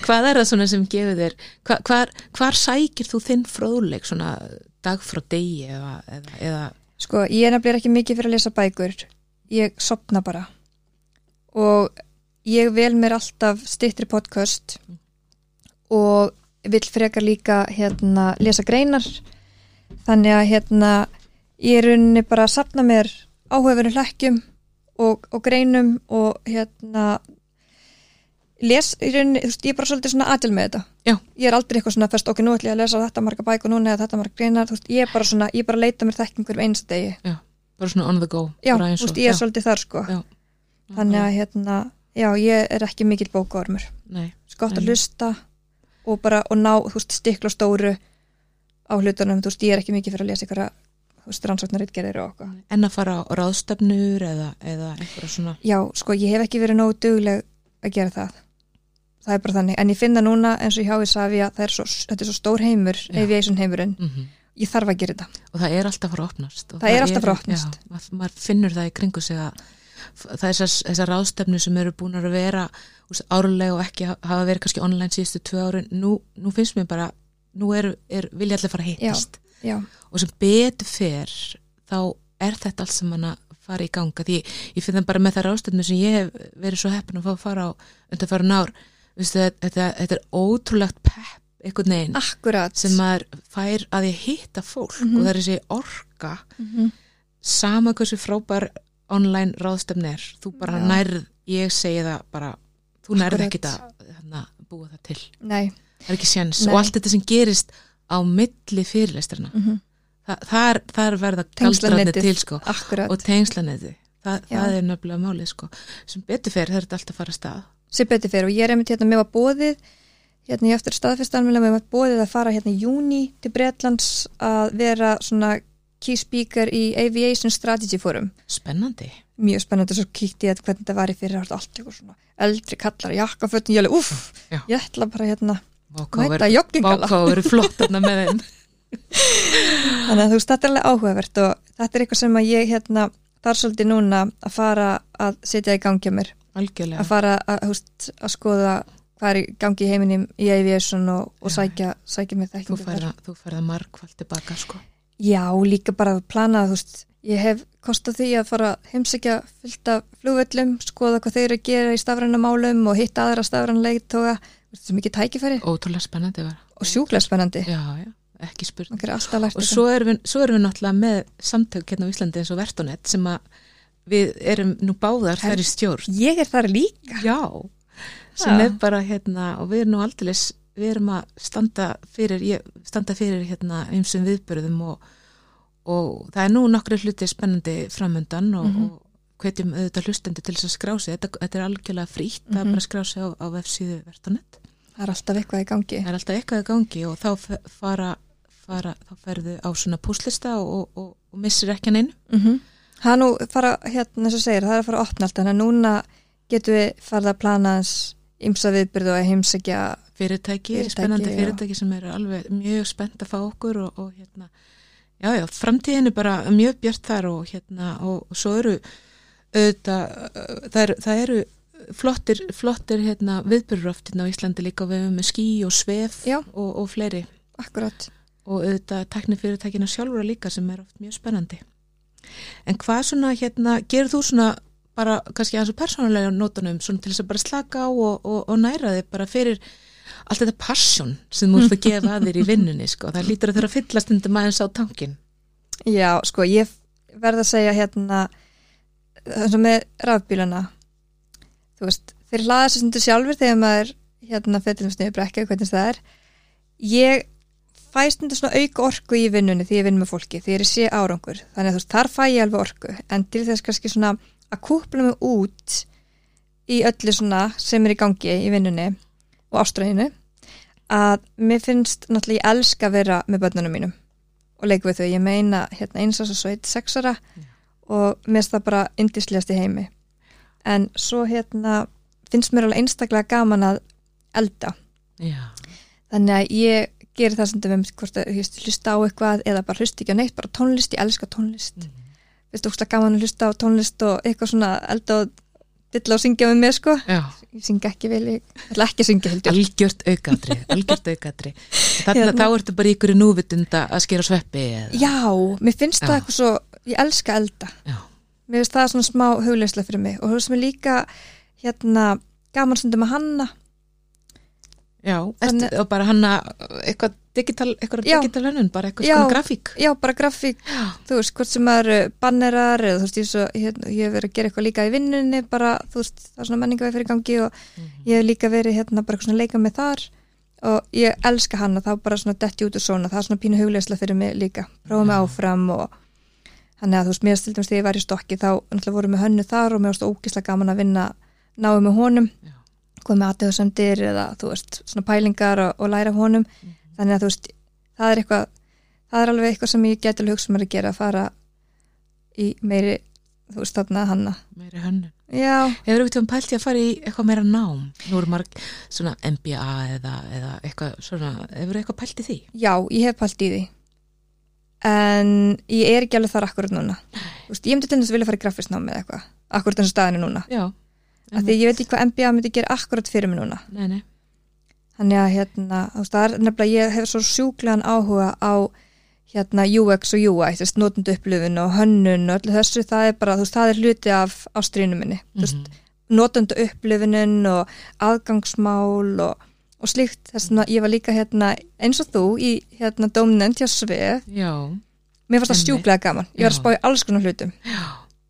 Hvað er það svona sem gefur þér hva, hvar, hvar sækir þú þinn fróðleik svona dag frá degi eða, eða, eða Sko, ég er nefnilega ekki mikið fyrir að lesa bækur. Ég sopna bara. Og ég vel mér alltaf stittri podcast og vill frekar líka hérna lesa greinar. Þannig að hérna ég er rauninni bara að sapna mér áhugaveru hlækjum og, og greinum og hérna les, í rauninni, þú veist, ég er bara svolítið svona aðtil með þetta. Já. Ég er aldrei eitthvað svona fyrst, ok, nú ætlum ég að lesa þetta marga bækur núna eða þetta marga greinar, þú veist, ég er bara svona, ég er bara að leita mér þekking hverjum einsta degi. bara svona on the go Já, þú og- veist, ég er já, svolítið þar sko. Já. Þannig að hérna, já, ég er ekki mikill bókaormur. Nei, Skott að Nei. hlusta og bara, og ná, þú veist, stikla á stóru á hlutunum, þú veist, ég er ekki mikið fyrir að lesa ykkur þú veist, rannsóknaritgerðir og okkur. En að fara á ráðstefnur eða, eða eitthvað svona Já, sko, ég hef ekki verið nógu dugleg að gera það. Það er bara þannig. En ég finna núna eins og ég hái safi að er svo, þetta er svo stór heimur, Já. aviation heimurinn. mm Ég þarf að gera þetta. og það er alltaf að opnast og Það er alltaf að opnast. já, mað- maður finnur það í kringu sig að það er þessar, þessar ráðstefnu sem eru búin að vera árlega og ekki ha- hafa verið kannski online síðustu tvö árin nú, nú finnst mér bara, nú er, er vilja allir fara að hittast Já, og sem betur fer þá er þetta allt sem hann að fara í ganga því ég finn það bara með það ráðstefnu sem ég hef verið svo heppin að fá að fara á undan fara nár Vistu, þetta, þetta er ótrúlegt pepp einhvern veginn akkurat. sem maður fær að ég hitta fólk Mhm. og það er þessi orka Mhm. sama hversu frábær online ráðstefni er þú bara Já. nærð, ég segi það bara þú nærð ekkit að hérna, búa það til Nei. það er ekki séns og allt þetta sem gerist á milli fyrirlestrana Mm Þa, það, er, það er verða galdrarnir til sko Akkurat. og tengslaneti það, Já. það er nefnilega málið sko sem betur fer það er þetta alltaf að fara að stað sem betur fyrir og ég er einmitt hérna, mér var bóðið hérna ég eftir staðfestalmiðlega, mér var bóðið að fara hérna í júni til Bretlands að vera svona key speaker í Aviation Strategy Forum. Spennandi. Mjög spennandi, svo kíkti ég að hvernig þetta var í fyrir allt eitthvað svona eldri kallar jakkafötun, ég alveg, uff, ég ætla bara hérna Váká mæta joggingala, verður flott þarna með þeim. Þannig að þú veist, þetta er alveg áhugavert. Og þetta er eitthvað sem að ég hérna þar svolítið núna að fara að setja í gangi á mér, algjörlega. Að fara að, veist, að skoða hvað er í gangi í heiminum í aviation og, og sækja, sækja þú þekkingu þú færða margfald tilbaka sko. Já, líka bara að plana þú veist, ég hef kostað því að fara heimsækja fullt af flugvöllum skoða hvað þeir eru að gera í stafræna málum og hitta aðra stafræna leitóga þetta er mikið tækifæri. Ótrúlega spennandi var. Og sjúklega spennandi. Já, já, ekki spurning. Og svo erum, við, svo erum við náttúrulega með samtök hérna á Íslandi eins og Vertonet sem að við erum nú báðar þær í stjórn Ég er þar líka já, sem Já. er bara hérna og við erum nú aldrei við erum að standa fyrir ég, standa fyrir hérna einsum viðbörðum og, og það er nú nokkru hluti spennandi framöndan og, Mhm. og hvetjum auðvitað hlustendur til þess að skrá sig þetta, þetta er algjörlega frítt, það er Mhm. bara að skrá sig á, á vefsíðu Vertonet Það er alltaf eitthvað í gangi það er alltaf eitthvað í gangi og þá fara, fara þá ferðu á svona púslista og, og, og missir ekki hann inn mm -hmm. Það er nú fara, hérna eins og segir, það er að fara að opna allt þannig að núna getum við farið að plana hans ymsa viðbyrðu og að heimsækja fyrirtæki, Fyrirtæki, spennandi já. fyrirtæki sem eru alveg mjög spennt að fá okkur og, og hérna, já já, framtíðin er bara mjög björt þar og hérna og, og svo eru auðvitað, það, er, það eru flottir, flottir hérna viðbyrður oft hérna á Íslandi líka við hefum með skí og svef og, og fleiri. Akkurat. Og auðvitað tekni fyrirtækina sjálfur líka sem er oft mjög spennandi en hvað svona hérna gerur þú svona bara kannski aðeins og persónulega nótunum svona til þess að bara slaka á og, og, og næra þig bara fyrir allt þetta passion sem þú ert að gefa að þér í vinnunni sko. það lítur að þeirra að fyllast undir maður sá tankin Já, sko, ég verð að segja hérna eins og með rafbílana. Þú veist, þeir hlaða sér stundu sjálfur þegar maður hérna fyrir um sniðu brekka, hvernig það er. Ég fæ stundu svona auka orku í vinnunni því ég vinn með fólki, því ég er að sé árangur. Þannig að þú veist, þar fæ ég alveg orku. En til þess kannski svona að kúpla mig út í öllu svona sem er í gangi í vinnunni og ástræðinu að mér finnst náttúrulega ég elska að vera með börnunum mínum og leik við þau, ég meina hérna eins og svo sveit sexara og mér finnst það bara indislegast í heimi. En svo hérna finnst mér alveg einstaklega gaman að elda. Já, þannig að ég gerir það sem þetta með hvort að hlusta, á eitthvað eða bara hlusta ekki á neitt, bara tónlist, ég elska tónlist. Mhm. finnst þú óslega gaman að hlusta á tónlist og eitthvað svona elda og dilla og syngja með mér sko. Já. Ég syngja ekki vel, ég ætla ekki að syngja algjört aukadri, algjört aukadri þannig að Hérna. þá ertu bara í ykkur núvitund að skera sveppi eða, já, mér finnst Já. það eitthvað svo ég elska að elda. Já, mér finnst það svona smá hugleysla fyrir mig og þú veist mér líka hérna gaman stundum að hanna já Þannig- ertu, og bara hanna eitthvað digital, eitthvað Já. digital hönnun bara eitthvað Já. svona grafík já, bara grafík, þú veist, hvort sem eru bannerar eða þú veist, ég, svo, hérna, ég hef verið að gera eitthvað líka í vinnunni, bara, þú veist það er svona menningavæg fyrir gangi og ég hef líka verið hérna bara eitthvað svona leika með þar og ég elska hana, þá bara svona detti út og svona, það er svona pínu hugleysla fyrir mig líka, prófa mig Já. áfram og þannig að þú veist, mér stildum þegar ég var í stokki þá náttúrulega voru með hönnu þar og mér varst ógislega gaman að vinna náðu með honum Já. Komið aðtöðsendir eða þú veist, svona pælingar og, og læra af honum. Þannig að þú veist, það er eitthvað það er alveg eitthvað sem ég alveg hugsa mér að gera að fara í meiri þú veist þarna hanna. Meiri hönnun. Já, Hefur þú eitthvað pælt í að fara í eitthvað meira nám? Nú eru marg svona MBA eða, eða eitthvað svona, hefur þú eitthvað pælt í því? já, ég hef pælt í því. En ég er ekki alveg þar akkurat núna. Þú veist, ég myndi til þess að vilja fara í grafisnám eða eitthvað akkurat eins og staðinu núna. Já. Af því ég veit ekki hvað MBA myndi gera akkurat fyrir mig núna. Nei, nei. þannig að hérna, það er nefnilega ég hef svo sjúklegan áhuga á hérna UX og UI, þú veist, notundu upplifun og hönnun og öllu þessu, það er bara, þú veist, það er hluti af ástrínu minni, þú veist, notundu upplifunin og aðgangsmál og, og slíkt, þess að ég var líka hérna eins og þú í hérna dómnend hjá Já, mér fannst það sjúklega gaman, ég var að spá í alls konar hlutum, já,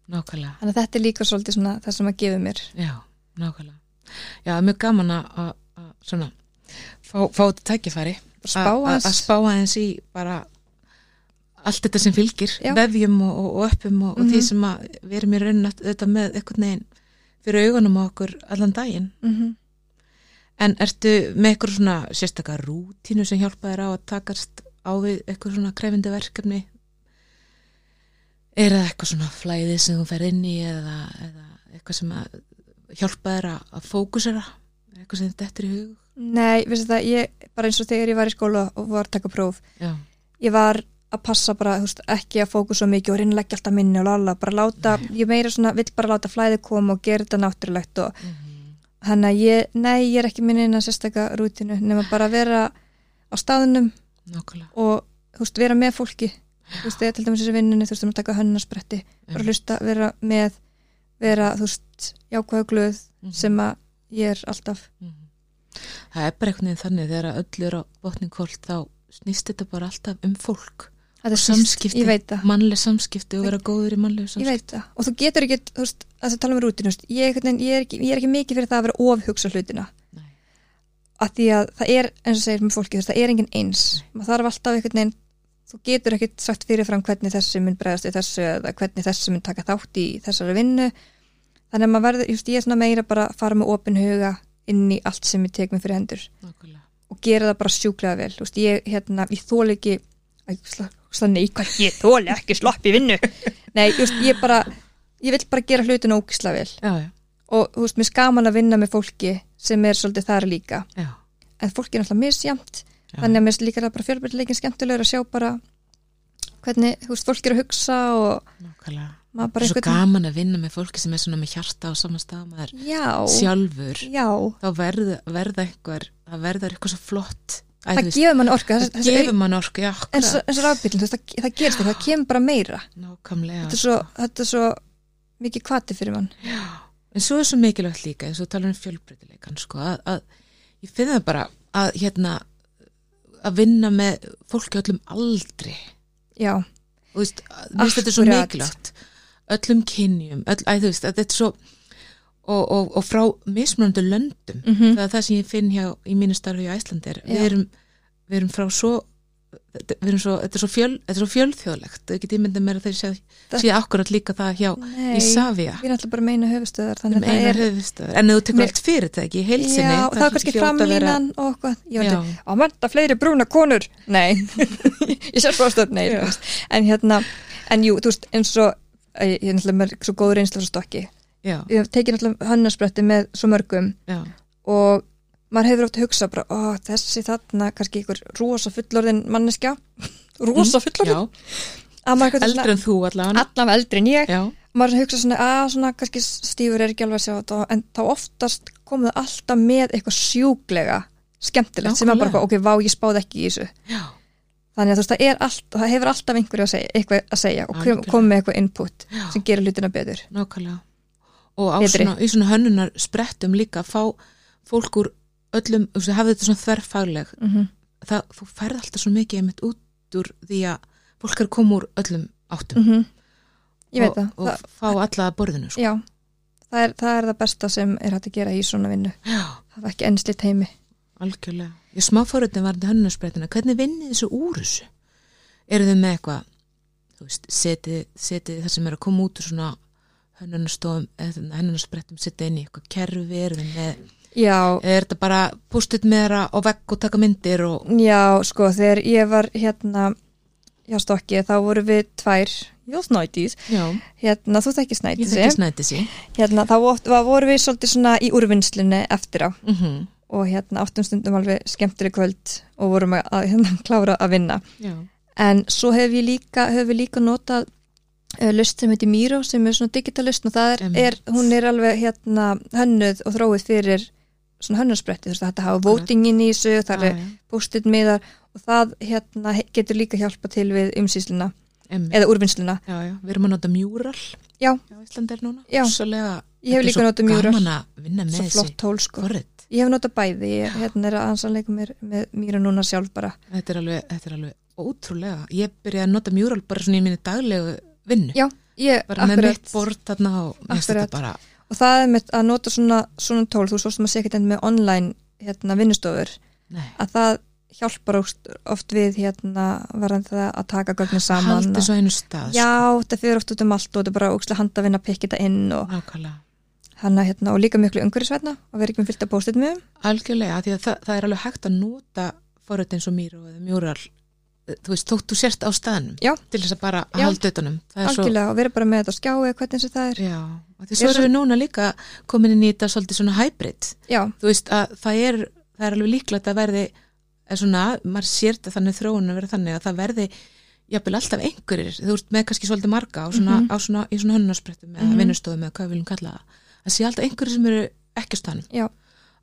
nákvæmlega. þannig að þetta er líka svolítið svona það sem að gefa mér. Já, nákvæmlega. Já, er mjög gaman að, svona, fá, fá þetta tækifæri. Að- spá aðeins í bara allt þetta sem fylgir, Já. vefjum og, og, og öppum og, og því Mhm. sem að við erum í raunin þetta með eitthvað neginn fyrir augunum okkur allan daginn. Mm En ertu með eitthvað svona sérstakar rútínu sem hjálpa þér á að takast á við eitthvað svona krefindi verkefni? Er það eitthvað svona flæði sem þú fer inn í eða, eða eitthvað sem að hjálpa þér að, fókusera? Eitthvað sem þetta er í hug? Nei, veistu það, ég, bara eins og þegar ég var í skóla og var að taka próf, Já, ég var að passa bara, þú veist, ekki að fókusa mikið og reyna að leggja alltaf minni og lala, bara láta, ég meira svona, vill bara láta flæði koma og gera þetta náttúrulegt og þannig að ég, nei, ég er ekki minni inn að sérstaka rútinu, nema bara vera á staðunum nákvæmlega. og, þú veist, vera með fólki, þú veist, eða til dæmis þessi vinnunni, þú veist, um að taka hönnaspretti, bara Já. hlusta, vera með, vera, þú veist, jákvæðu glöð Mhm. sem að ég er alltaf, Mhm. Það er bara einhvern veginn þannig þegar öll er á botningkólt þá snýst þetta bara alltaf um fólk. Samskipti, ég mannleg samskipti og vera góður í mannleg Ég samskipti. veit það. Og þú getur ekki, þú veist, að það tala um rútinu, þú veist, ég, ég, er ekki, ég er ekki mikið fyrir það að vera ofhugsa hlutina. Nei. Að því að það er, eins og segir með fólki, þú veist, það er enginn eins. Maður þarf alltaf einhvern veginn, þú getur ekkert sagt fyrirfram hvernig þessi mun bregðast við þessu eða hvernig þessi mun taka þátt í þessari vinnu. Þannig að maður verður, just, ég er svona meira bara að fara með opin huga inn í allt sem ég tek mig fyrir hendur Nákvæmlega. og gera það bara sjúklega vel. Veist, ég, hérna, ég þól ekki, neikvægt, ég þóli ekki slopp í vinnu. Nei, just, ég bara, ég vil bara gera hlutina ógislega vel Já, já, og þú veist, mér skaman að vinna með fólki sem er svolítið þar líka já. en fólki er náttúrulega misjamt Já. þannig að mér líka það bara fjölbreytileikin skemmtilegur að sjá bara hvernig, þú veist, fólk er að hugsa og Nákvæmlega. maður Það bara er svo gaman að vinna með fólki sem er svona með hjarta á sama stað maður já, sjálfur. Já, þá verða, verða einhver það verða eitthvað svo flott. Það veist, gefur mann orku það þessi- gefur mann orku, já, og rafbílinn, þú veist, það, það gerist ekki, það kemur bara meira. Nákvæmlega þetta er svo, þetta er svo mikið kvati fyrir mann. Já. en svo er svo mikilvægt líka eins og tala um fjölbreytileikan sko, að, að ég finn það bara að hérna að vinna með fólki á öllum aldri. Já, og þú veist, þetta svo Akkurat. mikilvægt. Öllum kynjum, öll, æ, þú veist, þetta er svo og, og, og frá mismunandi löndum mm það er það sem ég finn hjá í mínu starfi í Æslandir við erum, við erum frá svo svo, þetta er svo, fjöl, þetta er svo fjölþjóðlegt. Það get ég myndið mér að þeir sé, sé akkurat líka það hjá nei, Ísafía við erum alltaf bara meina höfustöðar er en þú tekur allt fyrirtæki í heilsinni já, það er kannski að vera- framlínan og eitthvað. Ég veit Já. ekki, á mönda fleiri brúna konur. Nei, ég sér frástöð nei, en hérna en jú, þú veist, eins og ég er náttúrulega svo góður einslega svo stokki. Já, ég hef tekið náttúrulega hannarspretti með svo mörgum já, og maður hefur oft hugsað bara, ó, þessi þarna kannski ykkur rosa fullorðin manneskja. Rosa fullorðin? já, að maður eitthvað eldri en þú allavega. Allan eldri en ég. Já, maður hugsa svona, að svona kannski stífur er ekki alveg að sjá þetta. En þá oftast komið alltaf með eitthvað sjúklega skemmtilegt sem er bara, ok, vá, ég spáði ekki í þessu. Já, þannig að þú veist, það er allt, það hefur alltaf einhverju að segja, eitthvað að segja og kom, Algjörlega. kom með eitthvað input Já. sem gerir hlutina betur. Nákvæmlega. Og svona, í svona hönnunar sprettum líka fá fólk úr öllum, þú veist, hafið þetta svona þverfagleg. Mm -hmm. það, þú færð alltaf svo mikið einmitt út úr því að fólk er að koma úr öllum áttum. Ég veit og, og það fá alla borðinu sko. já, það er, það er það besta sem er hægt að gera í svona vinnu. Já, það var ekki ennslitt heimi. Algjörlega. Ég smá fórhundin var þetta hönnunarsprettina hvernig vinnið þessu úr þessu? Eru þið með eitthvað setið, setið það sem er að koma út úr svona hönnunarstofum eða hönnunarsprettum setið inn í eitthvað kerfi? Eru þið með, já, er þetta bara pústið með þeirra á vegg og taka myndir og já, sko, þegar ég var hérna hjá stokki þá voru við tvær, jó snætis Já, hérna, þú þekkir ég snætis þekki snæti sí hérna, þá voru við svolítið svona í úrvinnslunni eftir á. Mm og hérna áttum stundum alveg skemmtri kvöld og vorum að, hérna, klára að vinna. Já, en svo hef ég líka, hef ég líka notað uh, lust sem heitir Miro sem er svona digital lust og það er, er hún er alveg hérna hönnuð og þróið fyrir svona hönnarspretti, þú veist þetta hafa votingin í þessu, það já, er post-it miðar og það hérna getur líka hjálpa til við umsýsluna Einmitt. eða úrvinnsluna. já, já, við erum að nota mjúral Já. á Íslandi er núna Já. Rósalega, Ég hef er líka svo notað Mural. gaman að vinna með Svo flott tól sko. Ég hef notað bæði, ég hérna er að ansanleika mér með Miro núna sjálf bara. þetta er alveg, þetta er alveg ótrúlega ég byrjaði að nota mjúral bara svona í minni daglegu vinnu Já, ég, bara með mitt bort þarna og mér finnst þetta bara Og það er með að nota svona, svona tól, þú svo sem að segja ekki með online hérna, vinnustofur, nei, að það hjálpar oft, við hérna varðan það að taka gögnin saman. haldi og- svo einu stað Já, þetta fyrir oft út um allt og þetta er bara ókslega handa að pikka þetta inn og, sko. hana, hérna, og líka miklu umhverfisvætna og vera ekki með fyllt að post-it mjög. algjörlega, því að það, það er alveg hægt að nota forrit eins og mýru eða mjúral þú veist, þótt þú sért á staðnum Já. til þess að bara halda utanum er svo Algjörlega og vera bara með þetta á skjái hvernig sem það er. Já, og því svo er erum við núna líka komin inn í þetta svolítið svona hybrid Já, þú veist að það er, það er alveg líklegt að verði er svona, maður sér þetta þannig þróun að vera þannig að það verði jafnvel alltaf einhverjir, þú veist með kannski svolítið marga á svona, Mhm. á svona, í svona hönnarsprettum eða Mhm. vinnustofum eða hvað við viljum kalla það það sé alltaf einhverjir sem eru ekki á stanum Já.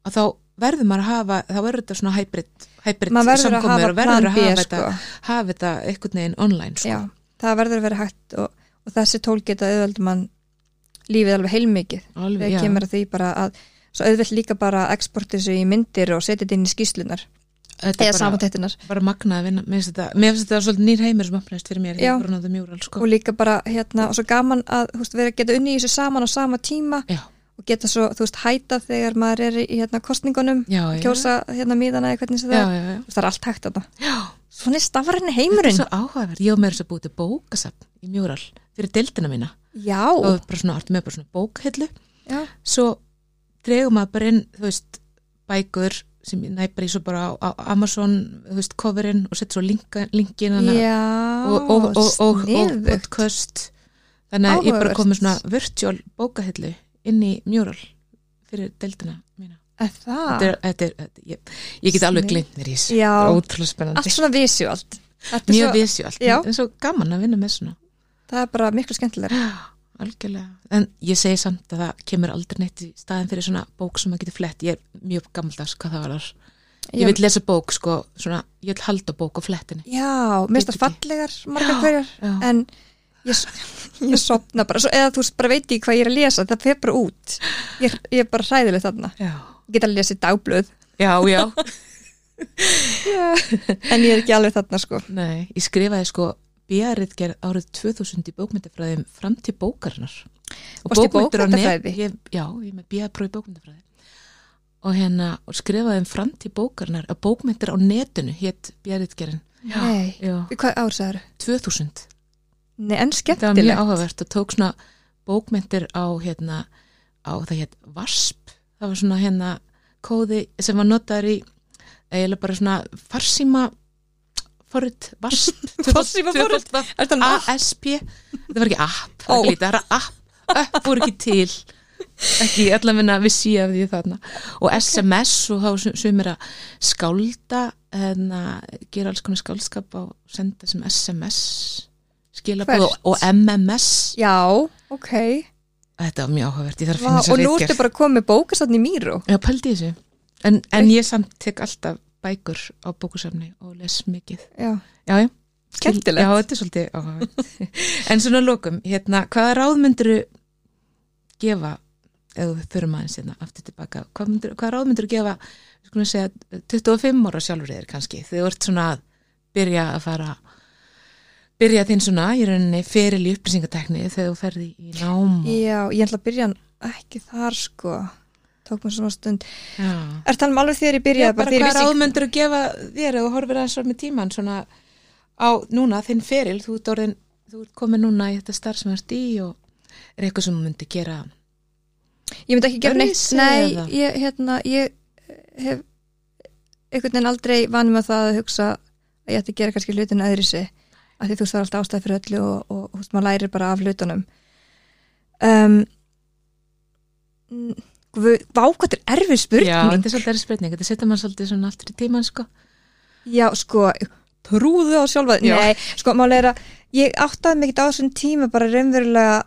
að þá verður maður að hafa þá verður þetta svona hybrid, hybrid samkomur og verður að hafa sko. þetta, hafa þetta einhvern veginn online sko. Já, það verður að vera hægt og, og þessi tól geta auðvöldum mann lífið alveg heilmikið. Þegar kemur að því bara að svo auðvöld líka bara að exporta þessu í myndir og setja þetta inn í skýslunar eða samantættinar bara magnað að vinna mér finnst þetta, þetta svolítið nýr heimur sem opnaðist fyrir mér Já. mjúral sko. og líka bara hérna og svo gaman að veist, vera að geta unni í þessu saman á sama tíma já, og geta svo, þú veist, hæta þegar maður er í hérna kostningunum, já, já, kjósa hérna míðana eða hvernig sem það er, já, veist, það er allt hægt þarna. já. Svona er stafræni þetta heimurinn. er svo áhugaverð, ég og mér þess að búið til bókasafn í mjúral fyrir deildina mína. Já, og bara svona, artum með bara svona bókhillu já, svo dregum maður bara inn þú veist, bækur sem ég næ bara í svo bara á, á Amazon þú veist, coverinn og sett svo linkin já, og, og, og, og, podcast. Þannig að ég bara komið svona virtual bókahillu inn í mjúral fyrir deildina mína. Er það? þetta er, þetta er, þetta, ég, ég get alveg glimt mér í þessu. Þetta er ótrúlega spennandi. Allt svona er mjög visjúalt, Já. en svo gaman að vinna með svona. Það er bara miklu skemmtilega. algjörlega, en ég segi samt að það kemur aldrei neitt í staðin fyrir svona bók sem maður getur flett, ég er mjög gammaldags hvað það var, ég vil lesa bók sko, svona, ég vil halda bók á flettinni. Já, það ekki. fallegar margar hverjar, já, en ég, ég sopna bara, svo, eða þú veist, bara veit ég hvað ég er að lesa, það fer bara út. Ég, ég er bara hræðileg þarna. já, Ég get að lesa í dagblöð, já, já. en ég er ekki alveg þarna, sko. Nei, ég skrifaði sko bíariðgerð árið 2000 í bókmyndafræðum fram til bókarinnar og bókmyndir á ég, Já, ég er með í bókmyndafræði og hérna, og skrifaði um fram til bókarinnar að bókmyndir á netinu hétt bíariðgerðin Nei, hvað ár það eru? 2000 Nei, en Það var mjög skemmtilegt. áhugavert og tók svona bókmyndir á hérna, á það hétt VASP. Það var svona hérna kóði sem var notaður í eiginlega bara svona farsíma forrit VASP. Er það ná? ASP þetta var ekki app, Ó. það, það er app. App voru ekki til. Ekki allavegna ég af því þarna. Og SMS og þá sum- sumir að skálda en að gera alls konar skáldskap og senda sem SMS skilabóð og, og MMS Já, ok. þetta var mjög áhugavert, ég þarf að finna og þess nú ertu bara komið bókasatn í Míró. Já, pældi þessu. En, en ég samt tek alltaf bækur á bókusafni og les mikið. Já, Já, já. Skemmtilegt. Já, þetta er svolítið áhugavert. En svona að lokum, hérna, hvaða ráð myndir gefa ef við þurfum aðeins hérna aftur tilbaka hvað, hvaða ráð myndir gefa við skulum segja 25 ára sjálfur þér kannski þegar þú ert svona að byrja að fara byrja þinn svona í rauninni feril í upplýsingatekni þegar þú ferði í nám og, Já, ég ætla að byrja ekki þar sko. Tók mér svona stund. Já. Er það alveg þegar ég Já, byrjaði bara þegar ég hvað vissi ráð myndir gefa þér þú horfir aðeins fram með tíman svona á núna þinn feril þú ert, orðin, þú ert komin núna í þetta starf sem ert í og er eitthvað sem þú myndir gera Ég myndi ekki gera neitt. Nei, ég, hérna, ég hef einhvern veginn aldrei vanið með það að hugsa að ég ætti að gera kannski hlutin öðri sig af því þú veist það er alltaf ástæð fyrir öllu og, og, og þú veist, maður lærir bara af hlutunum. Um, mm, guð- Vá, hvað þetta er erfið spurning. Já, þetta er svolítið erið spurning, þetta setja maður svolítið svona aftur í tíman sko. Já, sko, trúðu á sjálfa Já. Nei, sko, er að ég áttaði ekki á þessum tíma bara raunverulega.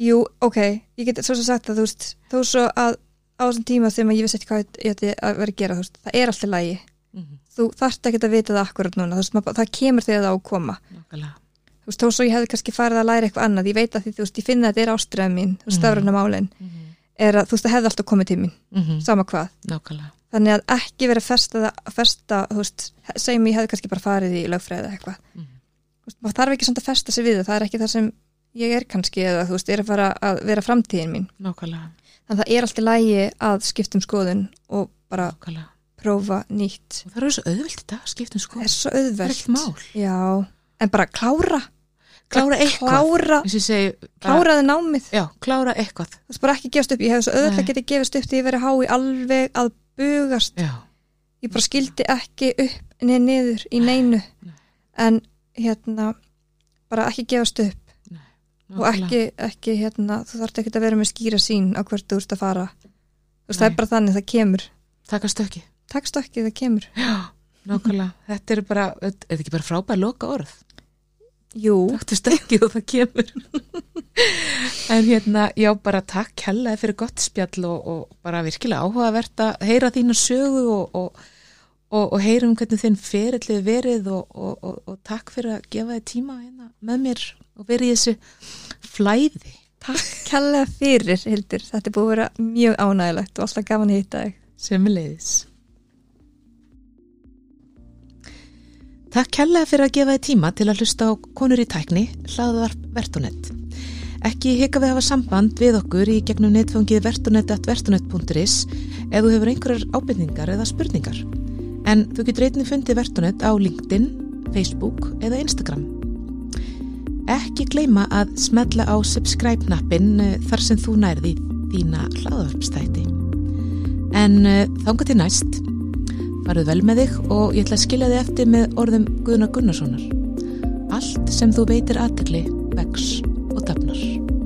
Jú, ok, ég get svo sem sagt að þú veist, þó svo að á þessum tíma þegar ég vissi ekki hvað ég ætti að vera að gera, þú veist, það er alltaf lægi Mhm, þú þarft ekki að vita það akkurat núna. Þú veist, maður, það kemur þegar það á að koma. Nákvæmlega. Þú veist, þó svo ég hefði kannski farið að læra eitthvað annað ég veit að því, þú veist, ég finna að þetta er ástræða mín þú veist, Mhm. stafræna málin Mhm, er að, þú veist, það hefði alltaf komið til mín, mhm, sama hvað. Nákvæmlega. Þannig að ekki vera festa, festa þú veist, segjum ég hefði kannski bara farið í lögfræði eitthvað. Mhm. Þú veist, maður þarf ekki samt að festa sig við það, það er ekki það er er það er og prófa nýtt. Og það eru svo auðvilt í dag, skiptum sko það er svo Það er auðvelt Já, en bara klára. Klára eitthvað. Og kláraði námið. Já, klára eitthvað. Þú veist bara ekki gefast upp, ég hef svo auðvitað Nei. getið gefast upp því ég verið hái alveg að bugast. Já, ég bara skildi ekki upp niður niður í neinu. Nei. en hérna bara ekki gefast upp. Og nákvæmlega. ekki, ekki hérna þú þarft ekki að vera með skýra sín á hvert þú ert að fara. Þú veist það Nei. er bara þannig það kemur. Taka stökki takst ekki það kemur. Já, nákvæmlega. Þetta er bara, er þetta ekki bara frábær loka orð jú, Taktu stökkið og það kemur. En hérna, já bara takk kjallaði fyrir gott spjall og, og bara virkilega áhugavert að heyra þína sögu og, og, og, og heyra um hvernig þinn ferillið verið og, og, og takk fyrir að gefa þið tíma hérna með mér og verið í þessu flæði. takk kærlega fyrir Hildur, þetta er búið að vera mjög ánægilegt og alltaf gaman að hitta þig. Semilegis. Takk kærlega fyrir að gefa þið tíma til að hlusta á konur í tækni, hlaðvarp Vertunet. Ekki hika við að hafa samband við okkur í gegnum netfangið vertunet.vertunet.is ef þú hefur einhverjar ábyrningar eða spurningar. En þú getur einnig fundið Vertunet á LinkedIn, Facebook eða Instagram. Ekki gleyma að smetla á subscribe-nappin eh, þar sem þú nærði þína hlaðvarpstætti. En uh, þanga til næst, farið vel með þig og ég ætla að skilja þig eftir með orðum Guðna Gunnarssonar. Allt sem þú veitir aðtegli vex og dafnar.